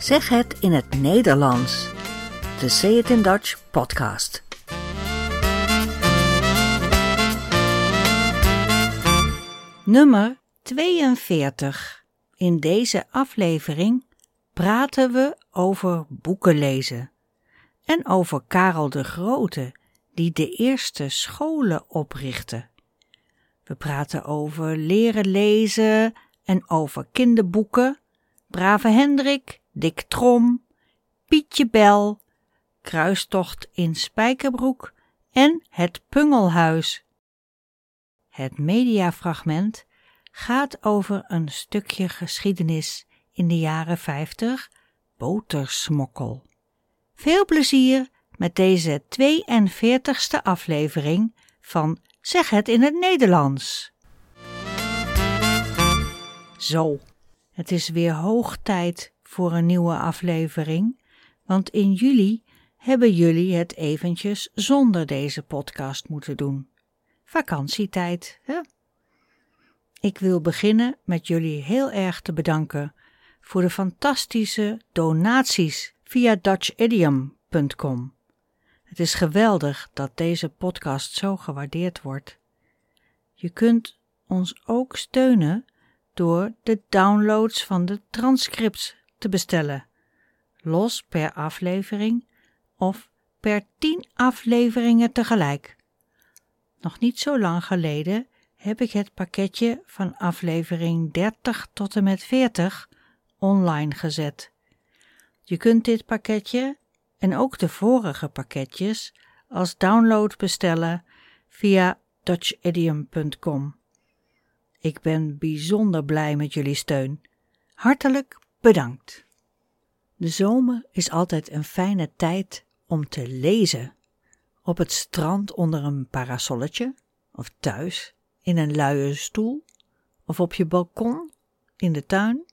Zeg het in het Nederlands. De Say It in Dutch podcast. Nummer 42. In deze aflevering praten we over boeken lezen en over Karel de Grote, die de eerste scholen oprichtte. We praten over leren lezen en over kinderboeken, Brave Hendrik, Dick Trom, Pietje Bel, Kruistocht in Spijkerbroek en het Pungelhuis. Het mediafragment gaat over een stukje geschiedenis in de jaren 50, botersmokkel. Veel plezier met deze 42ste aflevering van Zeg het in het Nederlands. Zo, het is weer hoog tijd voor een nieuwe aflevering, want in juli hebben jullie het eventjes zonder deze podcast moeten doen. Vakantietijd, hè? Ik wil beginnen met jullie heel erg te bedanken voor de fantastische donaties via dutchidiom.com. Het is geweldig dat deze podcast zo gewaardeerd wordt. Je kunt ons ook steunen door de downloads van de transcripts te bestellen, los per aflevering of per tien afleveringen tegelijk. Nog niet zo lang geleden heb ik het pakketje van aflevering 30 tot en met 40 online gezet. Je kunt dit pakketje en ook de vorige pakketjes als download bestellen via dutchidiom.com. Ik ben bijzonder blij met jullie steun. Hartelijk bedankt. De zomer is altijd een fijne tijd om te lezen. Op het strand onder een parasolletje, of thuis in een luie stoel, of op je balkon in de tuin.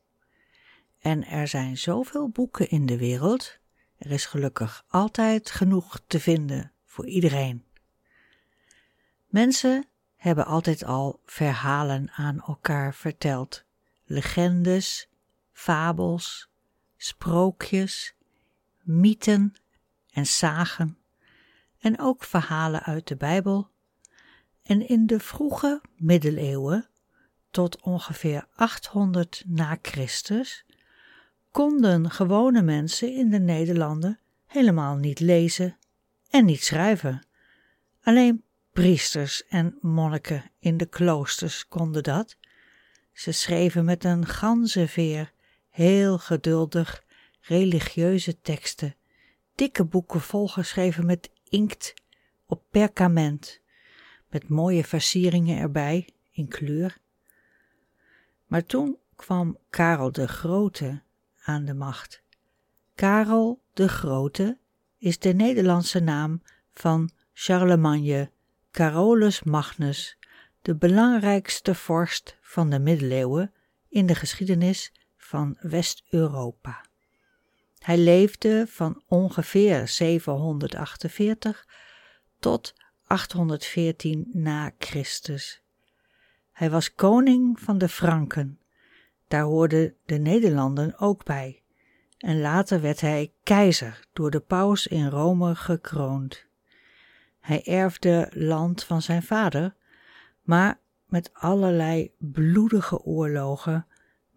En er zijn zoveel boeken in de wereld. Er is gelukkig altijd genoeg te vinden voor iedereen. Mensen hebben altijd al verhalen aan elkaar verteld, legendes, fabels, sprookjes, mythen en sagen, en ook verhalen uit de Bijbel. En in de vroege middeleeuwen, tot ongeveer 800 na Christus, konden gewone mensen in de Nederlanden helemaal niet lezen en niet schrijven. Alleen priesters en monniken in de kloosters konden dat. Ze schreven met een ganzenveer, heel geduldig, religieuze teksten, dikke boeken volgeschreven met inkt op perkament, met mooie versieringen erbij in kleur. Maar toen kwam Karel de Grote aan de macht. Karel de Grote is de Nederlandse naam van Charlemagne Carolus Magnus, de belangrijkste vorst van de middeleeuwen in de geschiedenis van West-Europa. Hij leefde van ongeveer 748 tot 814 na Christus. Hij was koning van de Franken. Daar hoorden de Nederlanden ook bij. En later werd hij keizer door de paus in Rome gekroond. Hij erfde land van zijn vader, maar met allerlei bloedige oorlogen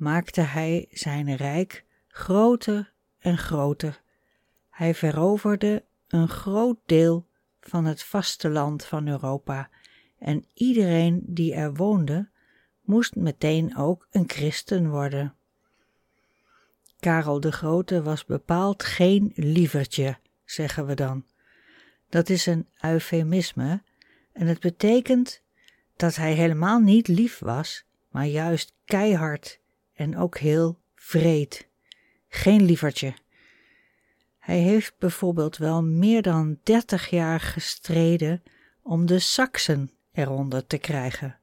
maakte hij zijn rijk groter en groter. Hij veroverde een groot deel van het vasteland van Europa en iedereen die er woonde moest meteen ook een christen worden. Karel de Grote was bepaald geen lievertje, zeggen we dan. Dat is een eufemisme en het betekent dat hij helemaal niet lief was, maar juist keihard en ook heel vreed. Geen lievertje. Hij heeft bijvoorbeeld wel meer dan dertig jaar gestreden om de Saksen eronder te krijgen.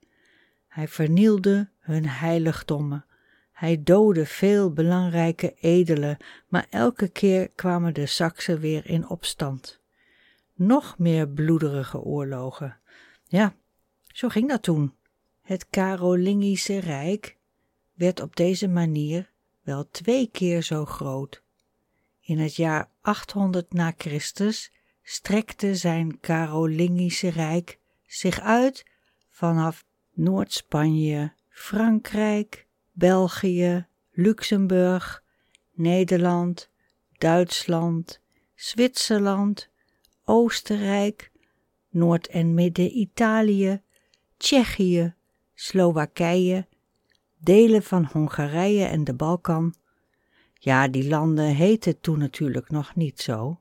Hij vernielde hun heiligdommen. Hij doodde veel belangrijke edelen, maar elke keer kwamen de Saksen weer in opstand nog meer bloederige oorlogen. Ja, zo ging dat toen. Het Karolingische Rijk werd op deze manier wel twee keer zo groot. In het jaar 800 na Christus strekte zijn Carolingische rijk zich uit vanaf Noord-Spanje, Frankrijk, België, Luxemburg, Nederland, Duitsland, Zwitserland, Oostenrijk, Noord- en Midden-Italië, Tsjechië, Slowakije, delen van Hongarije en de Balkan. Ja, die landen heten toen natuurlijk nog niet zo.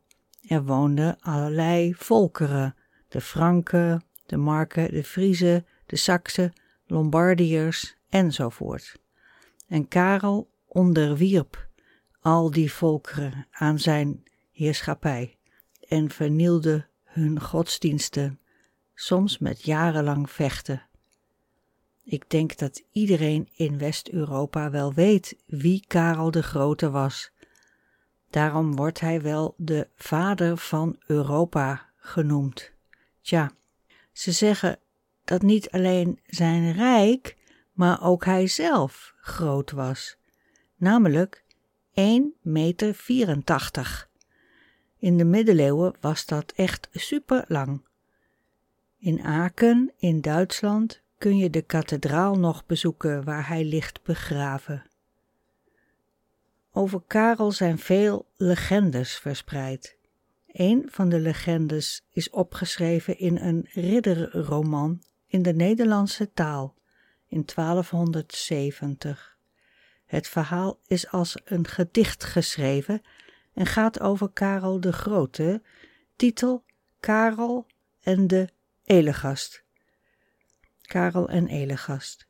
Er woonden allerlei volkeren: de Franken, de Marken, de Friezen, de Saksen, Lombardiërs enzovoort. En Karel onderwierp al die volkeren aan zijn heerschappij en vernielde hun godsdiensten, soms met jarenlang vechten. Ik denk dat iedereen in West-Europa wel weet wie Karel de Grote was. Daarom wordt hij wel de vader van Europa genoemd. Tja, ze zeggen dat niet alleen zijn rijk, maar ook hij zelf groot was, namelijk 1,84 meter. In de middeleeuwen was dat echt super lang. In Aken in Duitsland kun je de kathedraal nog bezoeken waar hij ligt begraven. Over Karel zijn veel legendes verspreid. Een van de legendes is opgeschreven in een ridderroman in de Nederlandse taal in 1270. Het verhaal is als een gedicht geschreven en gaat over Karel de Grote, titel Karel en de Elegast. Karel en Elegast.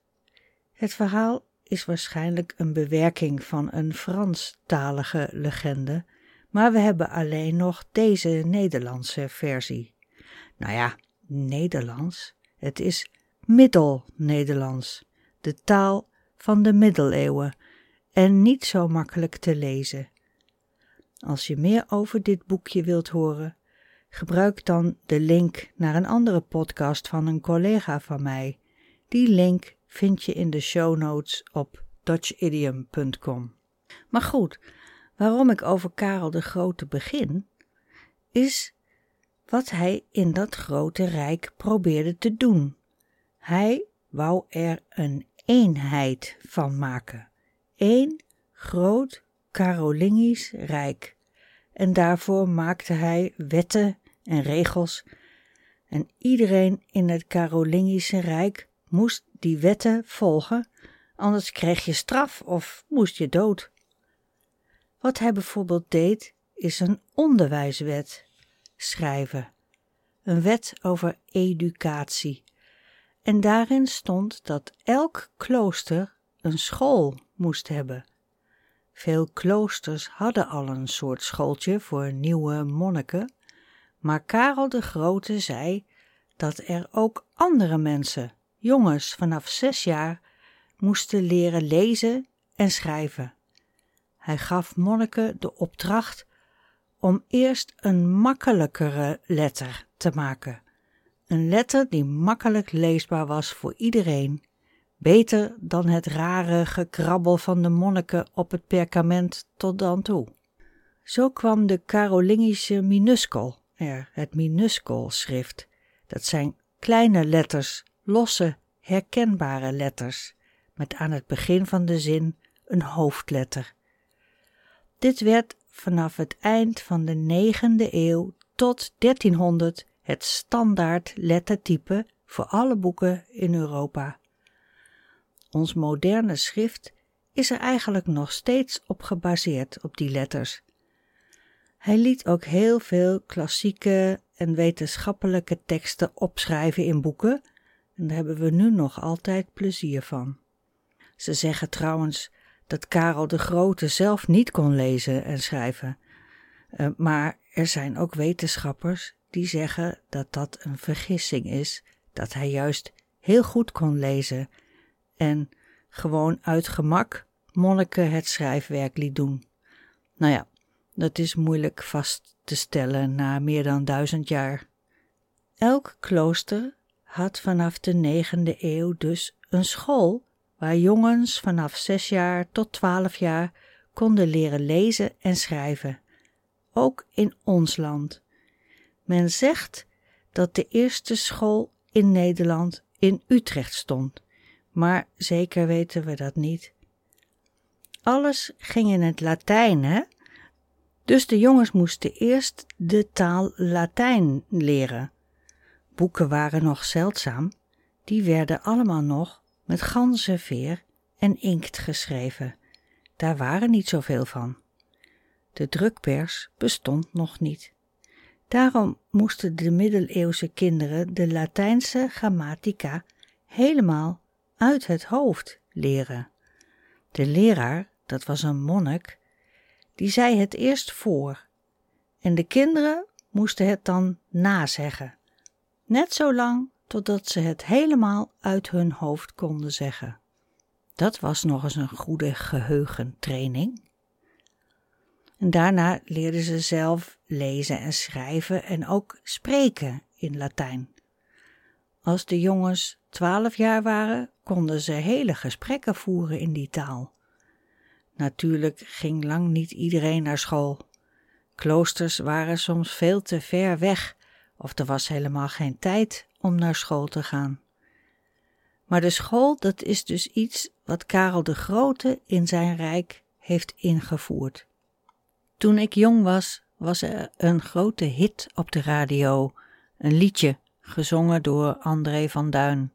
Het verhaal is waarschijnlijk een bewerking van een Franstalige legende, maar we hebben alleen nog deze Nederlandse versie. Nou ja, Nederlands. Het is Middel-Nederlands, de taal van de middeleeuwen en niet zo makkelijk te lezen. Als je meer over dit boekje wilt horen, gebruik dan de link naar een andere podcast van een collega van mij. Die link vind je in de show notes op dutchidiom.com. Maar goed, waarom ik over Karel de Grote begin, is wat hij in dat grote rijk probeerde te doen. Hij wou er een eenheid van maken. Eén groot Carolingisch rijk. En daarvoor maakte hij wetten en regels. En iedereen in het Carolingische rijk moest die wetten volgen, anders kreeg je straf of moest je dood. Wat hij bijvoorbeeld deed, is een onderwijswet schrijven. Een wet over educatie. En daarin stond dat elk klooster een school moest hebben. Veel kloosters hadden al een soort schooltje voor nieuwe monniken, maar Karel de Grote zei dat er ook andere mensen, jongens vanaf zes jaar, moesten leren lezen en schrijven. Hij gaf monniken de opdracht om eerst een makkelijkere letter te maken. Een letter die makkelijk leesbaar was voor iedereen, beter dan het rare gekrabbel van de monniken op het perkament tot dan toe. Zo kwam de Carolingische minuskel er, het minuskelschrift. Dat zijn kleine letters, losse, herkenbare letters, met aan het begin van de zin een hoofdletter. Dit werd vanaf het eind van de negende eeuw tot 1300 het standaard lettertype voor alle boeken in Europa. Ons moderne schrift is er eigenlijk nog steeds op gebaseerd op die letters. Hij liet ook heel veel klassieke en wetenschappelijke teksten opschrijven in boeken en daar hebben we nu nog altijd plezier van. Ze zeggen trouwens dat Karel de Grote zelf niet kon lezen en schrijven, uh, maar er zijn ook wetenschappers die zeggen dat dat een vergissing is, dat hij juist heel goed kon lezen en gewoon uit gemak monniken het schrijfwerk liet doen. Nou ja, dat is moeilijk vast te stellen na meer dan duizend jaar. Elk klooster had vanaf de negende eeuw dus een school waar jongens vanaf zes jaar tot twaalf jaar konden leren lezen en schrijven. ook in ons land. Men zegt dat de eerste school in Nederland in Utrecht stond, maar zeker weten we dat niet. Alles ging in het Latijn, hè? Dus de jongens moesten eerst de taal Latijn leren. Boeken waren nog zeldzaam, die werden allemaal nog met ganzenveer en inkt geschreven. Daar waren niet zoveel van. De drukpers bestond nog niet. Daarom moesten de middeleeuwse kinderen de Latijnse grammatica helemaal uit het hoofd leren. De leraar, dat was een monnik, die zei het eerst voor en de kinderen moesten het dan nazeggen, net zo lang totdat ze het helemaal uit hun hoofd konden zeggen. Dat was nog eens een goede geheugentraining. En daarna leerden ze zelf lezen en schrijven en ook spreken in Latijn. Als de jongens twaalf jaar waren, konden ze hele gesprekken voeren in die taal. Natuurlijk ging lang niet iedereen naar school. Kloosters waren soms veel te ver weg, of er was helemaal geen tijd om naar school te gaan. Maar de school, dat is dus iets wat Karel de Grote in zijn rijk heeft ingevoerd. Toen ik jong was, was er een grote hit op de radio, een liedje gezongen door André van Duin.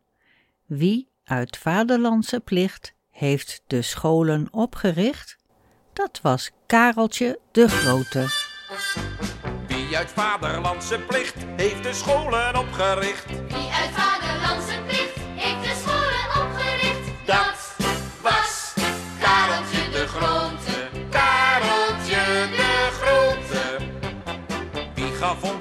Wie uit vaderlandse plicht heeft de scholen opgericht? Dat was Kareltje de Grote. Wie uit vaderlandse plicht heeft de scholen opgericht? Wie uit vaderlandse plicht heeft de scholen opgericht? Dat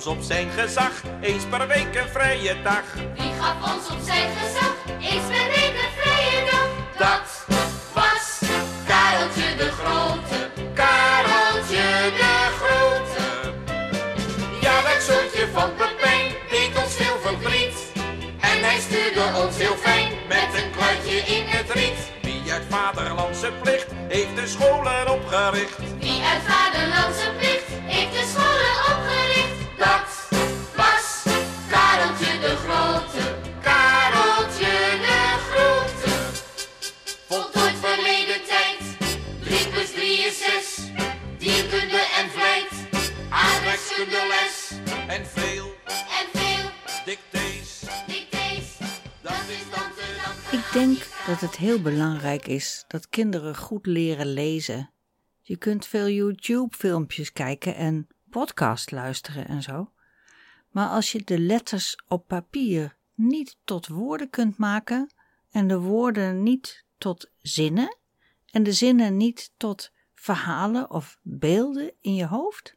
ons op zijn gezag eens per week een vrije dag? Wie gaf ons op zijn gezag eens per week een vrije dag? Dat was Kareltje de Grote. Kareltje de Grote. Ja, dat zootje van Pepijn deed ons veel verdriet. En hij stuurde ons heel fijn met een kluitje in het riet. Wie uit vaderlandse plicht heeft de scholen opgericht? Wie uit vaderlandse plicht denk dat het heel belangrijk is dat kinderen goed leren lezen. Je kunt veel YouTube-filmpjes kijken en podcast luisteren en zo. Maar als je de letters op papier niet tot woorden kunt maken en de woorden niet tot zinnen en de zinnen niet tot verhalen of beelden in je hoofd,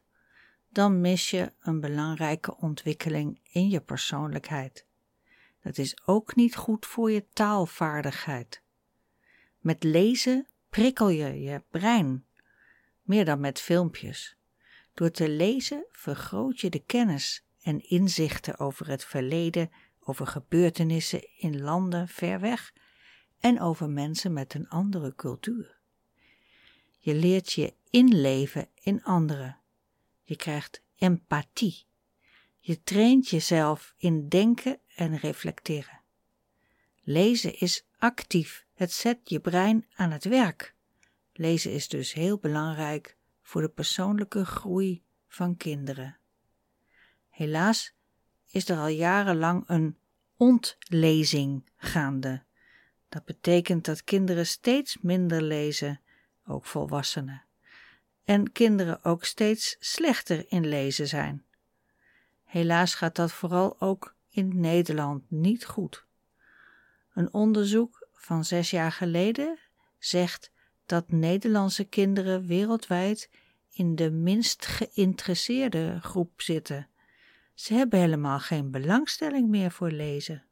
dan mis je een belangrijke ontwikkeling in je persoonlijkheid. Dat is ook niet goed voor je taalvaardigheid. Met lezen prikkel je je brein, meer dan met filmpjes. Door te lezen vergroot je de kennis en inzichten over het verleden, over gebeurtenissen in landen ver weg en over mensen met een andere cultuur. Je leert je inleven in anderen. Je krijgt empathie. Je traint jezelf in denken en reflecteren. Lezen is actief. Het zet je brein aan het werk. Lezen is dus heel belangrijk voor de persoonlijke groei van kinderen. Helaas is er al jarenlang een ontlezing gaande. Dat betekent dat kinderen steeds minder lezen, ook volwassenen. En kinderen ook steeds slechter in lezen zijn. Helaas gaat dat vooral ook in Nederland niet goed. Een onderzoek van zes jaar geleden zegt dat Nederlandse kinderen wereldwijd in de minst geïnteresseerde groep zitten. Ze hebben helemaal geen belangstelling meer voor lezen.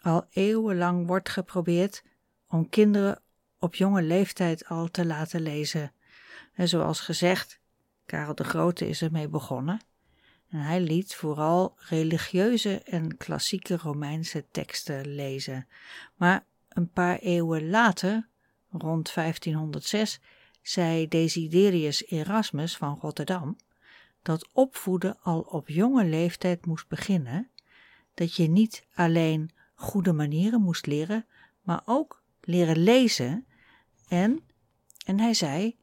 Al eeuwenlang wordt geprobeerd om kinderen op jonge leeftijd al te laten lezen. En zoals gezegd, Karel de Grote is ermee begonnen. En hij liet vooral religieuze en klassieke Romeinse teksten lezen. Maar een paar eeuwen later, rond 1506, zei Desiderius Erasmus van Rotterdam dat opvoeden al op jonge leeftijd moest beginnen, dat je niet alleen goede manieren moest leren, maar ook leren lezen en, en hij zei,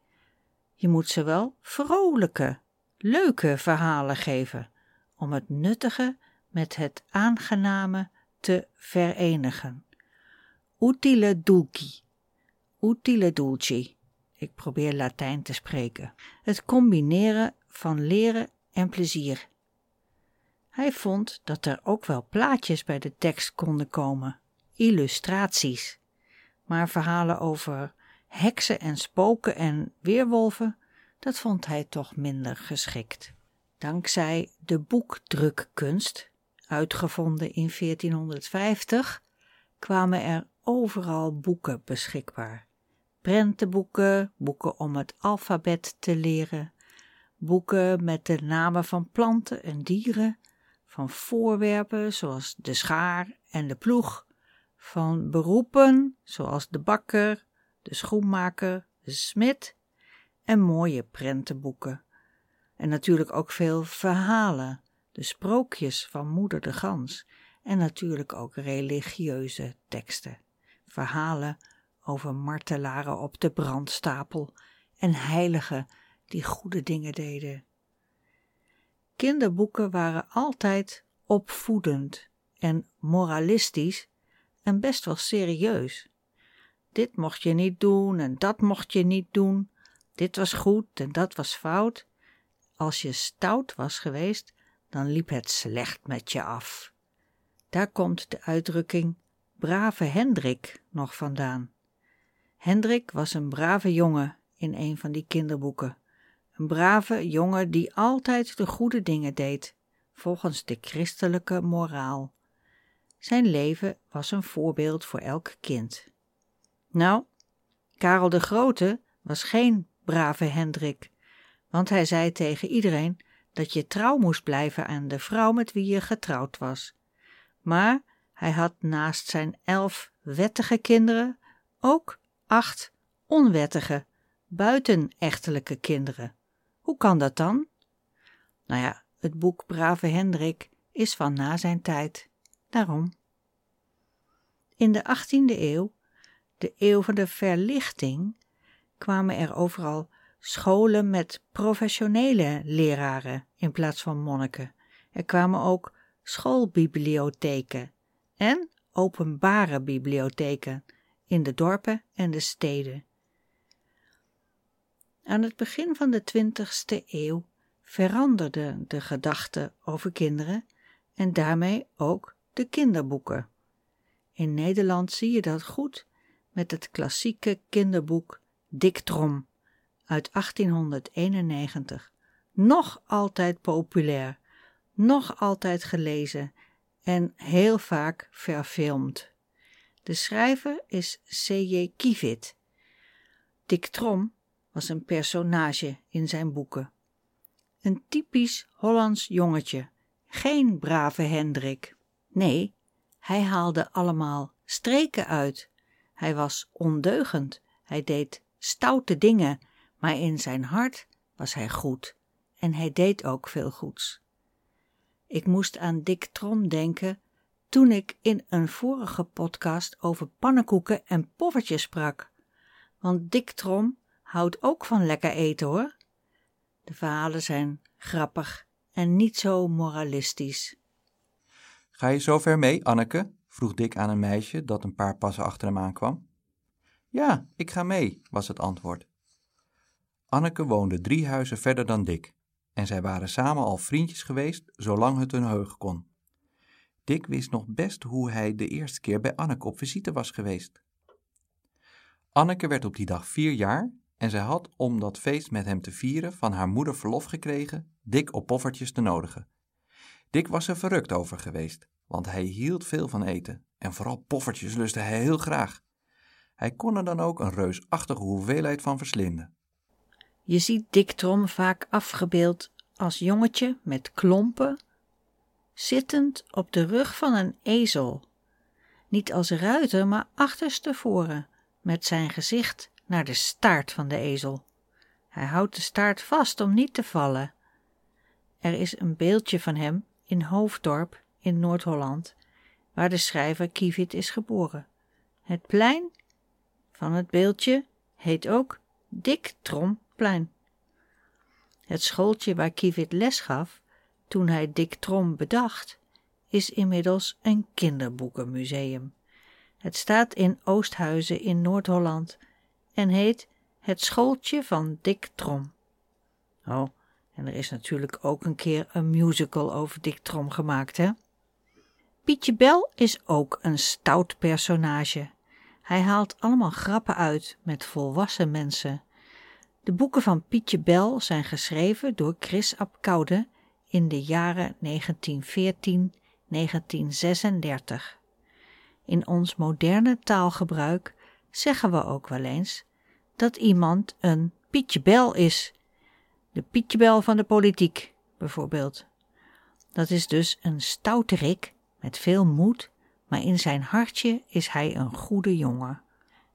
je moet ze wel vrolijke, leuke verhalen geven, om het nuttige met het aangename te verenigen. Utile dulci, utile dulci. Ik probeer Latijn te spreken. Het combineren van leren en plezier. Hij vond dat er ook wel plaatjes bij de tekst konden komen, illustraties. Maar verhalen over heksen en spoken en weerwolven, dat vond hij toch minder geschikt. Dankzij de boekdrukkunst, uitgevonden in 1450, kwamen er overal boeken beschikbaar. Prentenboeken, boeken om het alfabet te leren, boeken met de namen van planten en dieren, van voorwerpen zoals de schaar en de ploeg, van beroepen zoals de bakker, de schoenmaker, de smid en mooie prentenboeken. En natuurlijk ook veel verhalen, de sprookjes van moeder de gans en natuurlijk ook religieuze teksten, verhalen over martelaren op de brandstapel en heiligen die goede dingen deden. Kinderboeken waren altijd opvoedend en moralistisch en best wel serieus. Dit mocht je niet doen en dat mocht je niet doen. Dit was goed en dat was fout. Als je stout was geweest, dan liep het slecht met je af. Daar komt de uitdrukking brave Hendrik nog vandaan. Hendrik was een brave jongen in een van die kinderboeken. Een brave jongen die altijd de goede dingen deed, volgens de christelijke moraal. Zijn leven was een voorbeeld voor elk kind. Nou, Karel de Grote was geen brave Hendrik, want hij zei tegen iedereen dat je trouw moest blijven aan de vrouw met wie je getrouwd was. Maar hij had naast zijn elf wettige kinderen ook acht onwettige, buitenechtelijke kinderen. Hoe kan dat dan? Nou ja, het boek Brave Hendrik is van na zijn tijd. Daarom. In de 18e eeuw, de eeuw van de verlichting, kwamen er overal scholen met professionele leraren in plaats van monniken. Er kwamen ook schoolbibliotheken en openbare bibliotheken in de dorpen en de steden. Aan het begin van de twintigste eeuw veranderde de gedachte over kinderen en daarmee ook de kinderboeken. In Nederland zie je dat goed met het klassieke kinderboek Dick Trom uit 1891. Nog altijd populair, nog altijd gelezen en heel vaak verfilmd. De schrijver is C.J. Kivit. Dick Trom was een personage in zijn boeken. Een typisch Hollands jongetje, geen brave Hendrik. Nee, hij haalde allemaal streken uit. Hij was ondeugend, hij deed stoute dingen, maar in zijn hart was hij goed en hij deed ook veel goeds. Ik moest aan Dick Trom denken toen ik in een vorige podcast over pannenkoeken en poffertjes sprak. Want Dick Trom houdt ook van lekker eten hoor. De verhalen zijn grappig en niet zo moralistisch. Ga je zo ver mee, Anneke? vroeg Dick aan een meisje dat een paar passen achter hem aankwam. Ja, ik ga mee, was het antwoord. Anneke woonde drie huizen verder dan Dick en zij waren samen al vriendjes geweest zolang het hun heugen kon. Dick wist nog best hoe hij de eerste keer bij Anneke op visite was geweest. Anneke werd op die dag vier jaar en zij had om dat feest met hem te vieren van haar moeder verlof gekregen Dick op poffertjes te nodigen. Dick was er verrukt over geweest, want hij hield veel van eten en vooral poffertjes lustte hij heel graag. Hij kon er dan ook een reusachtige hoeveelheid van verslinden. Je ziet Dick Trom vaak afgebeeld als jongetje met klompen, zittend op de rug van een ezel. Niet als ruiter, maar achterstevoren, met zijn gezicht naar de staart van de ezel. Hij houdt de staart vast om niet te vallen. Er is een beeldje van hem in Hoofddorp in Noord-Holland, waar de schrijver Kievit is geboren. Het plein van het beeldje heet ook Dik Tromplein. Het schooltje waar Kievit les gaf, toen hij Dik Trom bedacht, is inmiddels een kinderboekenmuseum. Het staat in Oosthuizen in Noord-Holland en heet Het Schooltje van Dick Trom. Oh, en er is natuurlijk ook een keer een musical over Dick Trom gemaakt, hè? Pietje Bel is ook een stout personage. Hij haalt allemaal grappen uit met volwassen mensen. De boeken van Pietje Bel zijn geschreven door Chris Abkoude in de jaren 1914-1936. In ons moderne taalgebruik zeggen we ook wel eens dat iemand een Pietje Bel is. De Pietje Bel van de politiek, bijvoorbeeld. Dat is dus een stouterik met veel moed, maar in zijn hartje is hij een goede jongen.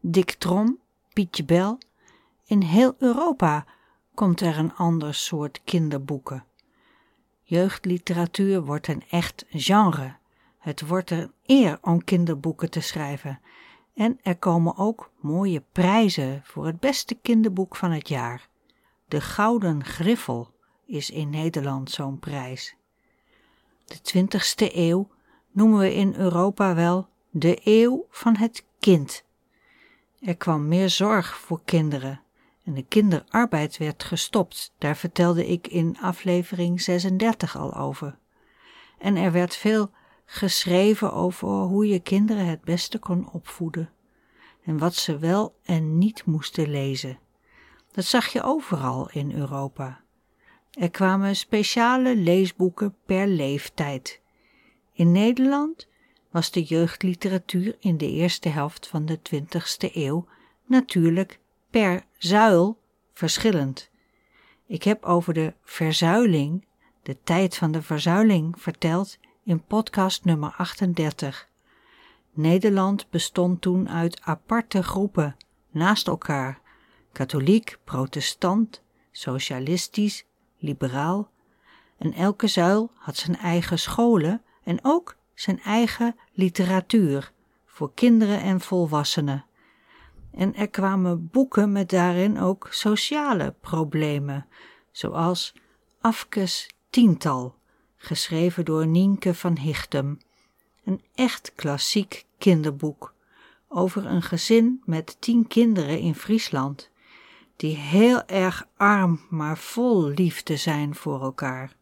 Dick Trom, Pietje Bel, in heel Europa komt er een ander soort kinderboeken. Jeugdliteratuur wordt een echt genre. Het wordt een eer om kinderboeken te schrijven. En er komen ook mooie prijzen voor het beste kinderboek van het jaar. De Gouden Griffel is in Nederland zo'n prijs. De 20ste eeuw noemen we in Europa wel de eeuw van het kind. Er kwam meer zorg voor kinderen en de kinderarbeid werd gestopt. Daar vertelde ik in aflevering 36 al over. En er werd veel geschreven over hoe je kinderen het beste kon opvoeden en wat ze wel en niet moesten lezen. Dat zag je overal in Europa. Er kwamen speciale leesboeken per leeftijd. In Nederland was de jeugdliteratuur in de eerste helft van de 20ste eeuw natuurlijk per zuil verschillend. Ik heb over de verzuiling, de tijd van de verzuiling, verteld in podcast nummer 38. Nederland bestond toen uit aparte groepen, naast elkaar: katholiek, protestant, socialistisch, liberaal. En elke zuil had zijn eigen scholen en ook zijn eigen literatuur voor kinderen en volwassenen. En er kwamen boeken met daarin ook sociale problemen, zoals Afkes Tiental, geschreven door Nienke van Hichtem. Een echt klassiek kinderboek over een gezin met tien kinderen in Friesland, die heel erg arm maar vol liefde zijn voor elkaar.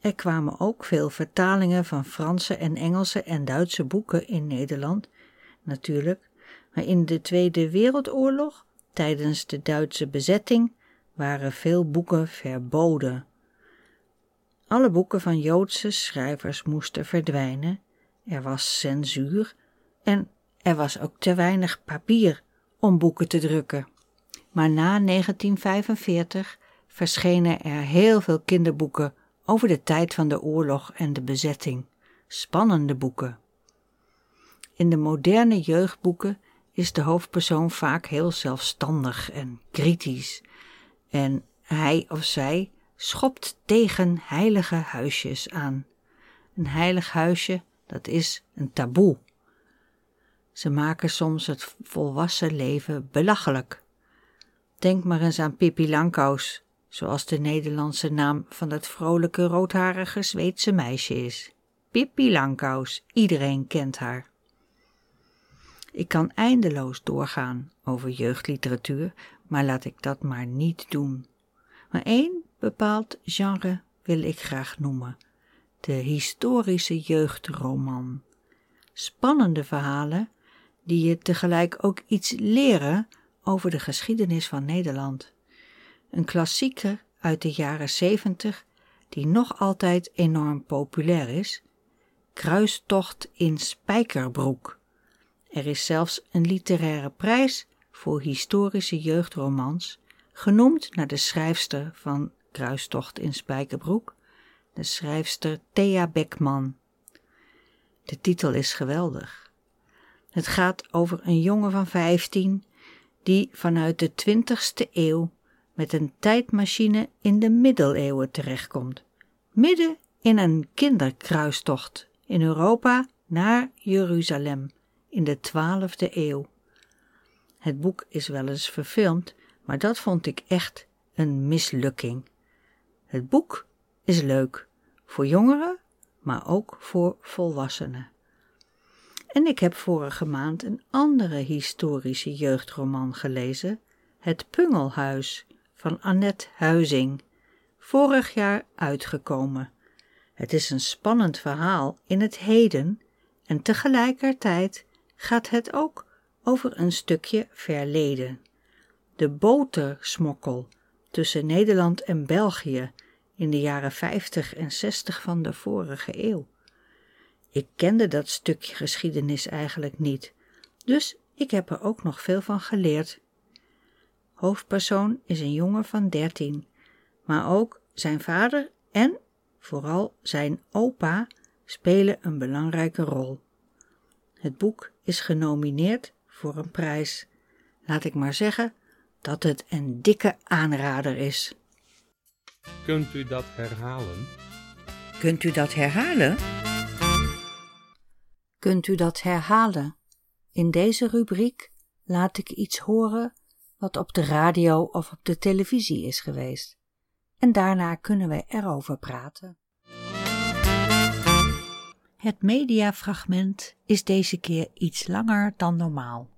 Er kwamen ook veel vertalingen van Franse en Engelse en Duitse boeken in Nederland, natuurlijk, maar in de Tweede Wereldoorlog, tijdens de Duitse bezetting, waren veel boeken verboden. Alle boeken van Joodse schrijvers moesten verdwijnen, er was censuur en er was ook te weinig papier om boeken te drukken. Maar na 1945 verschenen er heel veel kinderboeken over de tijd van de oorlog en de bezetting. Spannende boeken. In de moderne jeugdboeken is de hoofdpersoon vaak heel zelfstandig en kritisch. En hij of zij schopt tegen heilige huisjes aan. Een heilig huisje, dat is een taboe. Ze maken soms het volwassen leven belachelijk. Denk maar eens aan Pippi Langkous, zoals de Nederlandse naam van dat vrolijke roodharige Zweedse meisje is. Pippi Langkous, iedereen kent haar. Ik kan eindeloos doorgaan over jeugdliteratuur, maar laat ik dat maar niet doen. Maar één bepaald genre wil ik graag noemen: de historische jeugdroman. Spannende verhalen die je tegelijk ook iets leren over de geschiedenis van Nederland. Een klassieker uit de jaren zeventig die nog altijd enorm populair is: Kruistocht in Spijkerbroek. Er is zelfs een literaire prijs voor historische jeugdromans, genoemd naar de schrijfster van Kruistocht in Spijkerbroek, de schrijfster Thea Beckman. De titel is geweldig. Het gaat over een jongen van vijftien die vanuit de 20ste eeuw met een tijdmachine in de middeleeuwen terechtkomt. Midden in een kinderkruistocht in Europa naar Jeruzalem in de 12e eeuw. Het boek is wel eens verfilmd, maar dat vond ik echt een mislukking. Het boek is leuk voor jongeren, maar ook voor volwassenen. En ik heb vorige maand een andere historische jeugdroman gelezen, Het Pungelhuis van Annette Huizing, vorig jaar uitgekomen. Het is een spannend verhaal in het heden en tegelijkertijd gaat het ook over een stukje verleden. De botersmokkel tussen Nederland en België in de jaren 50 en 60 van de vorige eeuw. Ik kende dat stukje geschiedenis eigenlijk niet, dus ik heb er ook nog veel van geleerd. Hoofdpersoon is een jongen van 13, maar ook zijn vader en vooral zijn opa spelen een belangrijke rol. Het boek is genomineerd voor een prijs. Laat ik maar zeggen dat het een dikke aanrader is. Kunt u dat herhalen? Kunt u dat herhalen? Kunt u dat herhalen? In deze rubriek laat ik iets horen wat op de radio of op de televisie is geweest. En daarna kunnen we erover praten. Het mediafragment is deze keer iets langer dan normaal.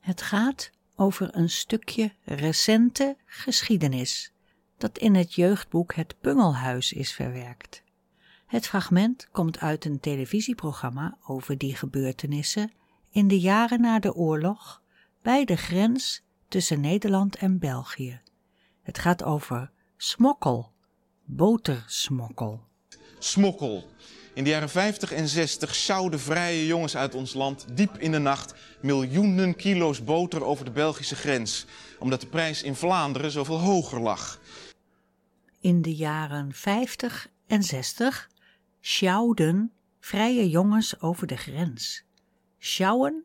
Het gaat over een stukje recente geschiedenis dat in het jeugdboek Het Pungelhuis is verwerkt. Het fragment komt uit een televisieprogramma over die gebeurtenissen in de jaren na de oorlog bij de grens tussen Nederland en België. Het gaat over smokkel, botersmokkel. Smokkel. In de jaren 50 en 60 sjouwden vrije jongens uit ons land diep in de nacht miljoenen kilo's boter over de Belgische grens, omdat de prijs in Vlaanderen zoveel hoger lag. In de jaren 50 en 60 sjouwden vrije jongens over de grens. Sjouwen,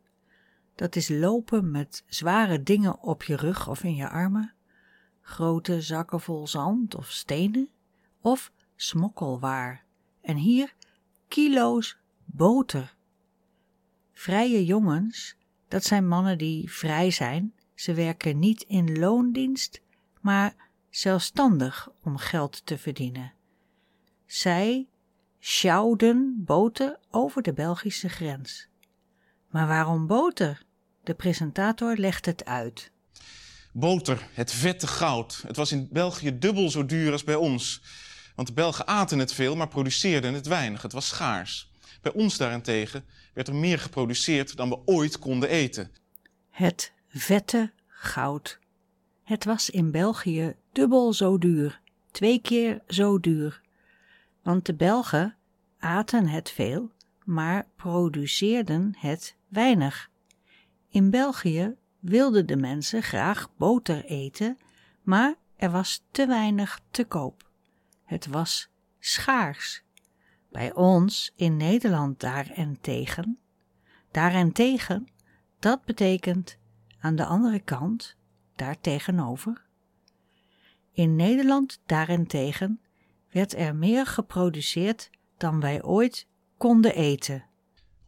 dat is lopen met zware dingen op je rug of in je armen, grote zakken vol zand of stenen, of smokkelwaar. En hier kilo's boter. Vrije jongens, dat zijn mannen die vrij zijn. Ze werken niet in loondienst, maar zelfstandig om geld te verdienen. Zij sjouwden boten over de Belgische grens. Maar waarom boter? De presentator legt het uit. Boter, het vette goud. Het was in België dubbel zo duur als bij ons. Want de Belgen aten het veel, maar produceerden het weinig. Het was schaars. Bij ons daarentegen werd er meer geproduceerd dan we ooit konden eten. Het vette goud. Het was in België dubbel zo duur, twee keer zo duur. Want de Belgen aten het veel, maar produceerden het weinig. In België wilden de mensen graag boter eten, maar er was te weinig te koop. Het was schaars. Bij ons in Nederland daarentegen. Daarentegen, dat betekent aan de andere kant, daartegenover. In Nederland daarentegen werd er meer geproduceerd dan wij ooit konden eten.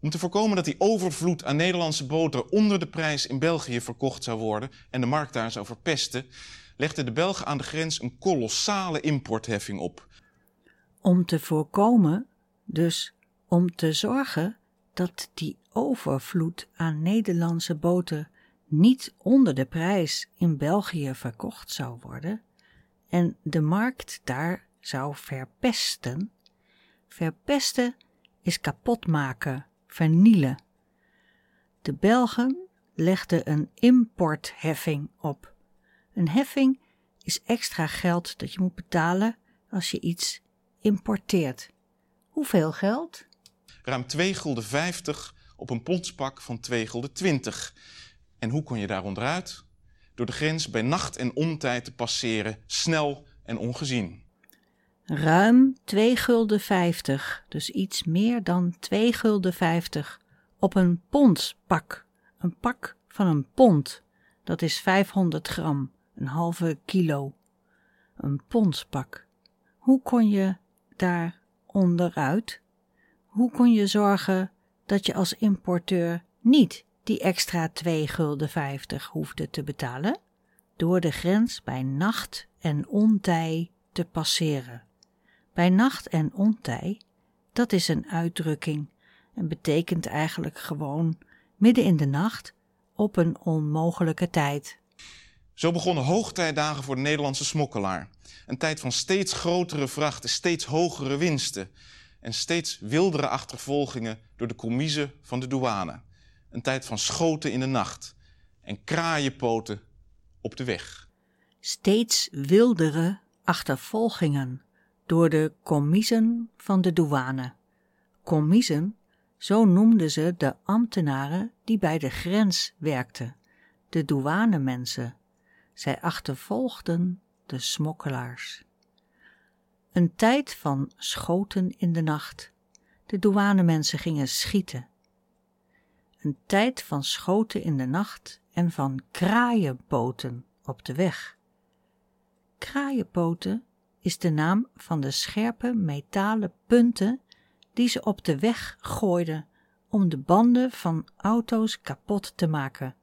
Om te voorkomen dat die overvloed aan Nederlandse boter onder de prijs in België verkocht zou worden en de markt daar zou verpesten, legden de Belgen aan de grens een kolossale importheffing op. Om te voorkomen, dus om te zorgen dat die overvloed aan Nederlandse boter niet onder de prijs in België verkocht zou worden en de markt daar zou verpesten. Verpesten is kapot maken, vernielen. De Belgen legden een importheffing op. Een heffing is extra geld dat je moet betalen als je iets importeert. Hoeveel geld? Ruim 2 gulden 50 op een pondspak van 2 gulden 20. En hoe kon je daar onderuit? Door de grens bij nacht en ontijd te passeren, snel en ongezien. Ruim 2 gulden 50, dus iets meer dan 2 gulden 50 op een pondspak. Een pak van een pond. Dat is 500 gram, een halve kilo. Een pondspak. Hoe kon je daar onderuit? Hoe kon je zorgen dat je als importeur niet die extra 2 gulden 50 hoefde te betalen? Door de grens bij nacht en ontij te passeren. Bij nacht en ontij, dat is een uitdrukking en betekent eigenlijk gewoon midden in de nacht op een onmogelijke tijd. Zo begonnen hoogtijdagen voor de Nederlandse smokkelaar. Een tijd van steeds grotere vrachten, steeds hogere winsten en steeds wildere achtervolgingen door de commise van de douane. Een tijd van schoten in de nacht en kraaienpoten op de weg. Steeds wildere achtervolgingen door de commiezen van de douane. Commiezen, zo noemden ze de ambtenaren die bij de grens werkten, de douanemensen. Zij achtervolgden de smokkelaars. Een tijd van schoten in de nacht. De douanemensen gingen schieten. Een tijd van schoten in de nacht en van kraaienpoten op de weg. Kraaienpoten is de naam van de scherpe metalen punten die ze op de weg gooiden om de banden van auto's kapot te maken.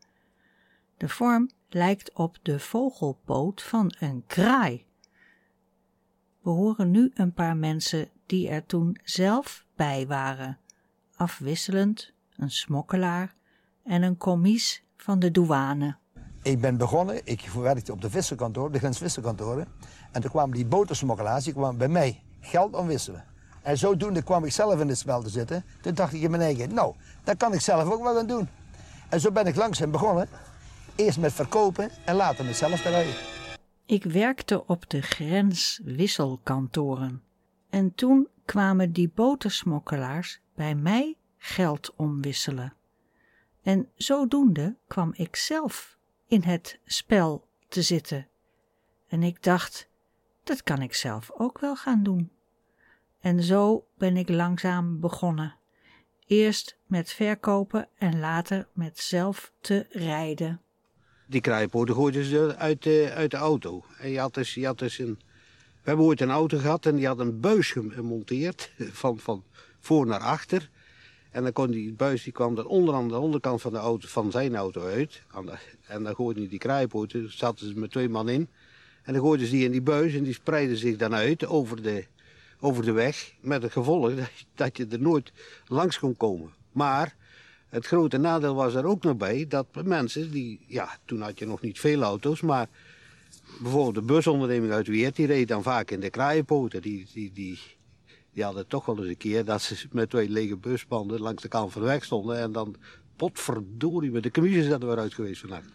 De vorm lijkt op de vogelpoot van een kraai. We horen nu een paar mensen die er toen zelf bij waren, afwisselend een smokkelaar en een commies van de douane. Ik ben begonnen, ik werkte op de visserkantoor, de grensvisserkantoren. En toen kwamen die botersmokkelaars, die kwamen bij mij geld omwisselen. En zodoende kwam ik zelf in het spel te zitten. Toen dacht ik in mijn eigen, nou, dat kan ik zelf ook wel gaan doen. En zo ben ik langzaam begonnen. Eerst met verkopen en later met zelf rijden. Ik werkte op de grenswisselkantoren. En toen kwamen die botersmokkelaars bij mij geld omwisselen. En zodoende kwam ik zelf in het spel te zitten. En ik dacht, dat kan ik zelf ook wel gaan doen. En zo ben ik langzaam begonnen. Eerst met verkopen en later met zelf te rijden. Die kraaienpoten gooiden ze uit de, uit de auto. En je had dus, je had dus een... We hebben ooit een auto gehad en die had een buis gemonteerd van, van voor naar achter. En dan kon die buis die kwam dan onder aan de onderkant van, de auto, van zijn auto uit. En dan gooiden die kraaienpoten, zaten ze met twee man in. En dan gooiden ze die in die buis en die spreidden zich dan uit over de, over de weg. Met het gevolg dat je er nooit langs kon komen. Maar het grote nadeel was er ook nog bij dat mensen die, ja, toen had je nog niet veel auto's, maar bijvoorbeeld de busonderneming uit Weert, die reed dan vaak in de kraaienpoten. Die, die, die, die hadden toch wel eens een keer dat ze met twee lege busbanden langs de kant van de weg stonden en dan potverdorie met de commissies dat we eruit geweest vannacht.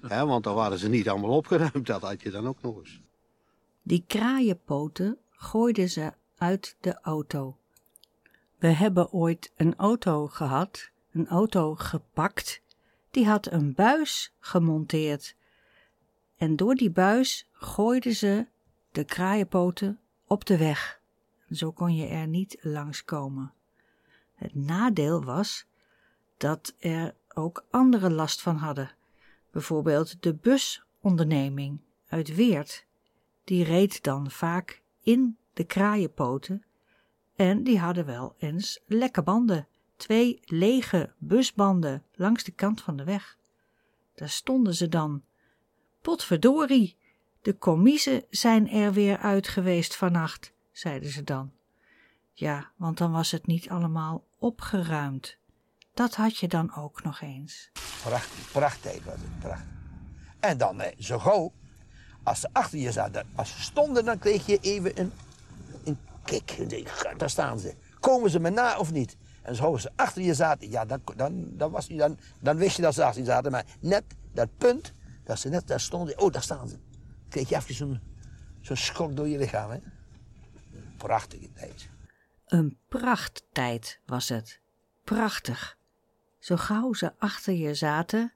Want dan waren ze niet allemaal opgeruimd, dat had je dan ook nog eens. Die kraaienpoten gooiden ze uit de auto. We hebben ooit een auto gehad, een auto gepakt, die had een buis gemonteerd. En door die buis gooiden ze de kraaienpoten op de weg. Zo kon je er niet langskomen. Het nadeel was dat er ook anderen last van hadden. Bijvoorbeeld de busonderneming uit Weert. Die reed dan vaak in de kraaienpoten en die hadden wel eens lekke banden. Twee lege busbanden langs de kant van de weg. Daar stonden ze dan. Potverdorie, de commiezen zijn er weer uit geweest vannacht, zeiden ze dan. Ja, want dan was het niet allemaal opgeruimd. Dat had je dan ook nog eens. Prachtig, prachtig was het, prachtig. En dan eh, zo gauw, als ze achter je zaten, als ze stonden, dan kreeg je even een, een kick. En denk, "Ga, daar staan ze. Komen ze me na of niet? En zo ze achter je zaten, ja, dan, dan, dan, was, dan, dan wist je dat ze achter je zaten. Maar net dat punt, dat ze net daar stonden, oh, daar staan ze. kreeg je even zo'n zo'n schok door je lichaam, hè. Prachtige tijd. Een prachttijd was het. Prachtig. Zo gauw ze achter je zaten,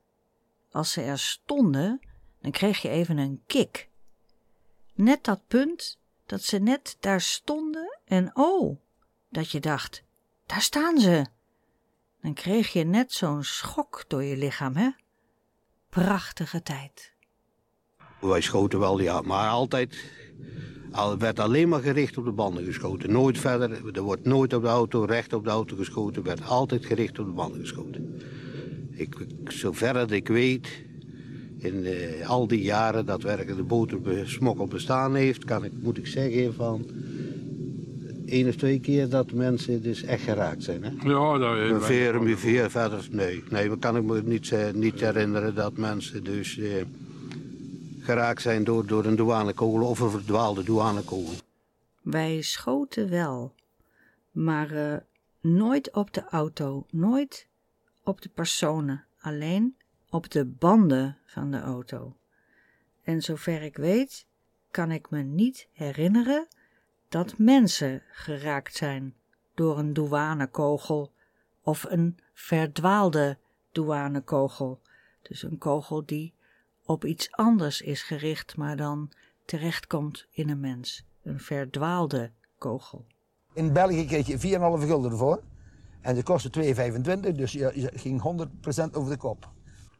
als ze er stonden, dan kreeg je even een kik. Net dat punt dat ze net daar stonden en oh, dat je dacht, daar staan ze. Dan kreeg je net zo'n schok door je lichaam, hè? prachtige tijd. Wij schoten wel, ja, maar altijd. Al werd alleen maar gericht op de banden geschoten. Nooit verder. Er wordt nooit op de auto, recht op de auto geschoten. Er werd altijd gericht op de banden geschoten. Ik, zover dat ik weet, in eh, al die jaren dat werken de botersmokkel bestaan heeft, kan ik, moet ik zeggen van één of twee keer dat mensen dus echt geraakt zijn. Hè? Ja, dat is Veer, veer verder, nee. Nee, kan ik me niet, eh, niet herinneren dat mensen dus eh, geraakt zijn door, door een douanekogel of een verdwaalde douanekogel. Wij schoten wel, maar eh, nooit op de auto, nooit op de personen, alleen op de banden van de auto. En zover ik weet, kan ik me niet herinneren dat mensen geraakt zijn door een douanekogel of een verdwaalde douanekogel. Dus een kogel die op iets anders is gericht, maar dan terechtkomt in een mens. Een verdwaalde kogel. In België kreeg je 4,5 gulden ervoor. En dat kostte 2,25, dus je, ging 100% over de kop.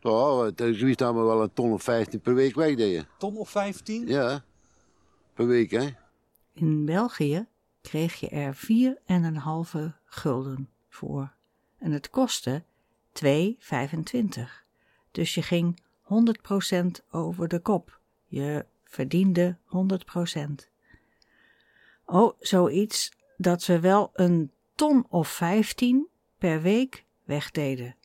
Ja, zoiets dat we wel een ton of 15 per week wegdeden. Ton of 15? Ja, per week hè. In België kreeg je er 4,5 gulden voor. En het kostte 2,25. Dus je ging 100% over de kop. Je verdiende 100%. Oh, zoiets dat we wel een ton of 15 per week wegdeden.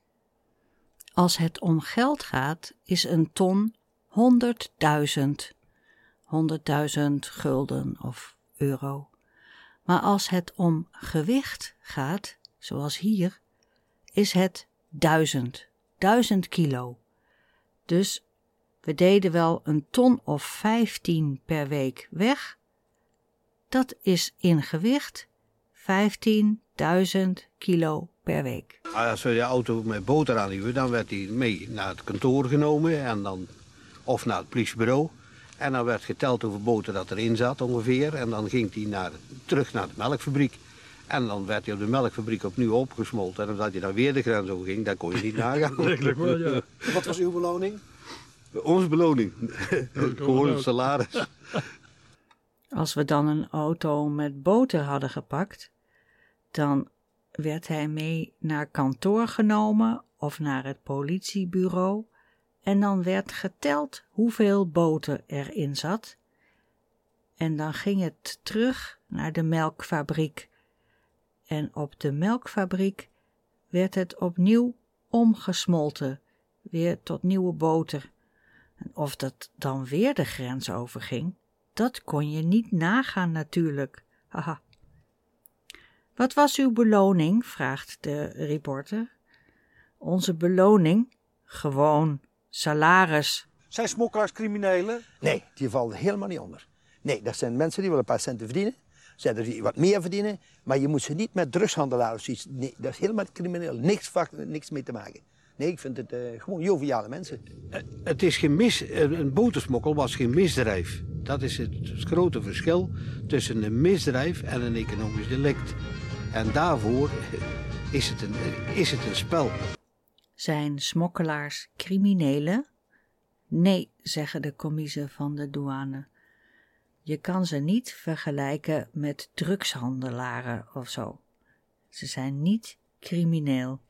Als het om geld gaat, is een ton 100.000. 100.000 gulden of euro. Maar als het om gewicht gaat, zoals hier, is het 1000. 1000 kilo. Dus we deden wel een ton of 15 per week weg. Dat is in gewicht 15.000 kilo per week. Als we de auto met boter aanhielden, dan werd hij mee naar het kantoor genomen en dan, of naar het politiebureau. En dan werd geteld hoeveel boter dat erin zat ongeveer. En dan ging hij naar, terug naar de melkfabriek. En dan werd hij op de melkfabriek opnieuw opgesmolten. En omdat hij dan weer de grens over ging, dan kon je niet nagaan. wel, ja. Wat was uw beloning? Onze beloning. Gewoon een salaris. Als we dan een auto met boter hadden gepakt, dan werd hij mee naar kantoor genomen of naar het politiebureau en dan werd geteld hoeveel boter erin zat. En dan ging het terug naar de melkfabriek. En op de melkfabriek werd het opnieuw omgesmolten, weer tot nieuwe boter. En of dat dan weer de grens overging, dat kon je niet nagaan natuurlijk. Haha. Wat was uw beloning? vraagt de reporter. Onze beloning? Gewoon salaris. Zijn smokkelaars criminelen? Nee, die vallen helemaal niet onder. Nee, dat zijn mensen die wel een paar centen verdienen. Zijn er die wat meer verdienen. Maar je moet ze niet met drugshandelaars of zoiets. Nee, dat is helemaal crimineel. Niks, vak, niks mee te maken. Nee, ik vind het uh, gewoon joviale mensen. Het is geen mis, een botersmokkel was geen misdrijf. Dat is het, het grote verschil tussen een misdrijf en een economisch delict. En daarvoor is het een, is het een spel. Zijn smokkelaars criminelen? Nee, zeggen de commiezen van de douane. Je kan ze niet vergelijken met drugshandelaren of zo. Ze zijn niet crimineel.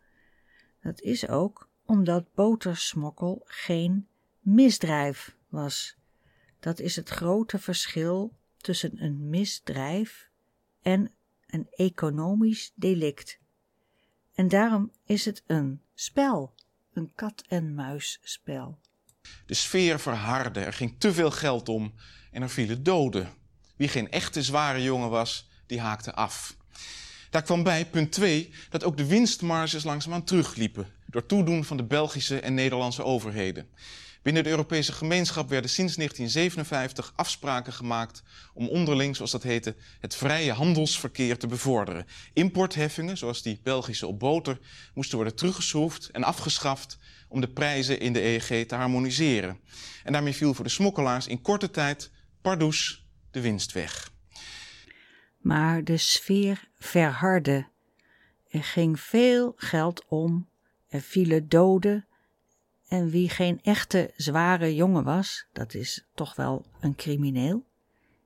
Dat is ook omdat botersmokkel geen misdrijf was. Dat is het grote verschil tussen een misdrijf en een economisch delict. En daarom is het een spel, een kat-en-muisspel. De sfeer verhardde, er ging te veel geld om en er vielen doden. Wie geen echte zware jongen was, die haakte af. Daar kwam bij, punt 2, dat ook de winstmarges langzaamaan terugliepen door toedoen van de Belgische en Nederlandse overheden. Binnen de Europese gemeenschap werden sinds 1957 afspraken gemaakt om onderling, zoals dat heette, het vrije handelsverkeer te bevorderen. Importheffingen, zoals die Belgische op boter, moesten worden teruggeschroefd en afgeschaft om de prijzen in de EEG te harmoniseren. En daarmee viel voor de smokkelaars in korte tijd pardoes de winst weg. Maar de sfeer verhardde. Er ging veel geld om, er vielen doden En wie geen echte zware jongen was, dat is toch wel een crimineel,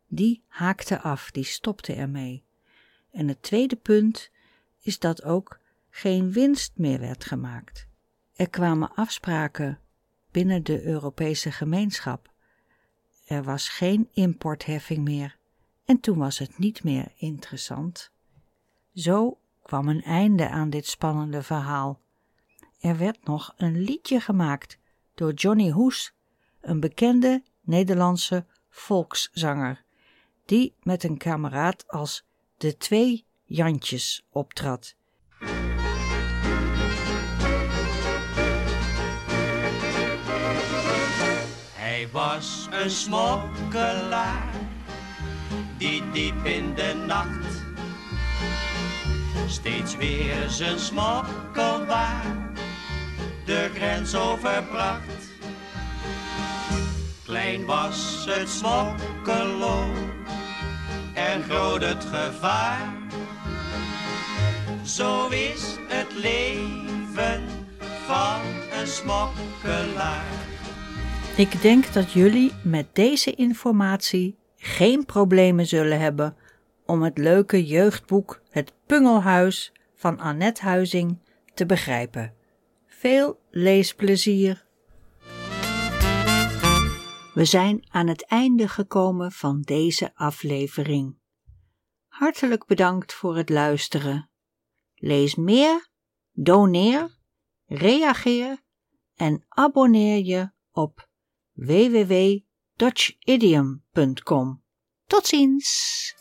die haakte af, die stopte ermee. En het tweede punt is dat ook geen winst meer werd gemaakt. Er kwamen afspraken binnen de Europese gemeenschap. Er was geen importheffing meer en toen was het niet meer interessant. Zo kwam een einde aan dit spannende verhaal. Er werd nog een liedje gemaakt door Johnny Hoes, een bekende Nederlandse volkszanger, die met een kameraad als de twee Jantjes optrad. Was een smokkelaar die diep in de nacht steeds weer zijn smokkelwaar de grens overbracht. Klein was het smokkelo en groot het gevaar. Zo is het leven van een smokkelaar. Ik denk dat jullie met deze informatie geen problemen zullen hebben om het leuke jeugdboek Het Pungelhuis van Annette Huizing te begrijpen. Veel leesplezier! We zijn aan het einde gekomen van deze aflevering. Hartelijk bedankt voor het luisteren. Lees meer, doneer, reageer en abonneer je op www.dutchidiom.com. Tot ziens!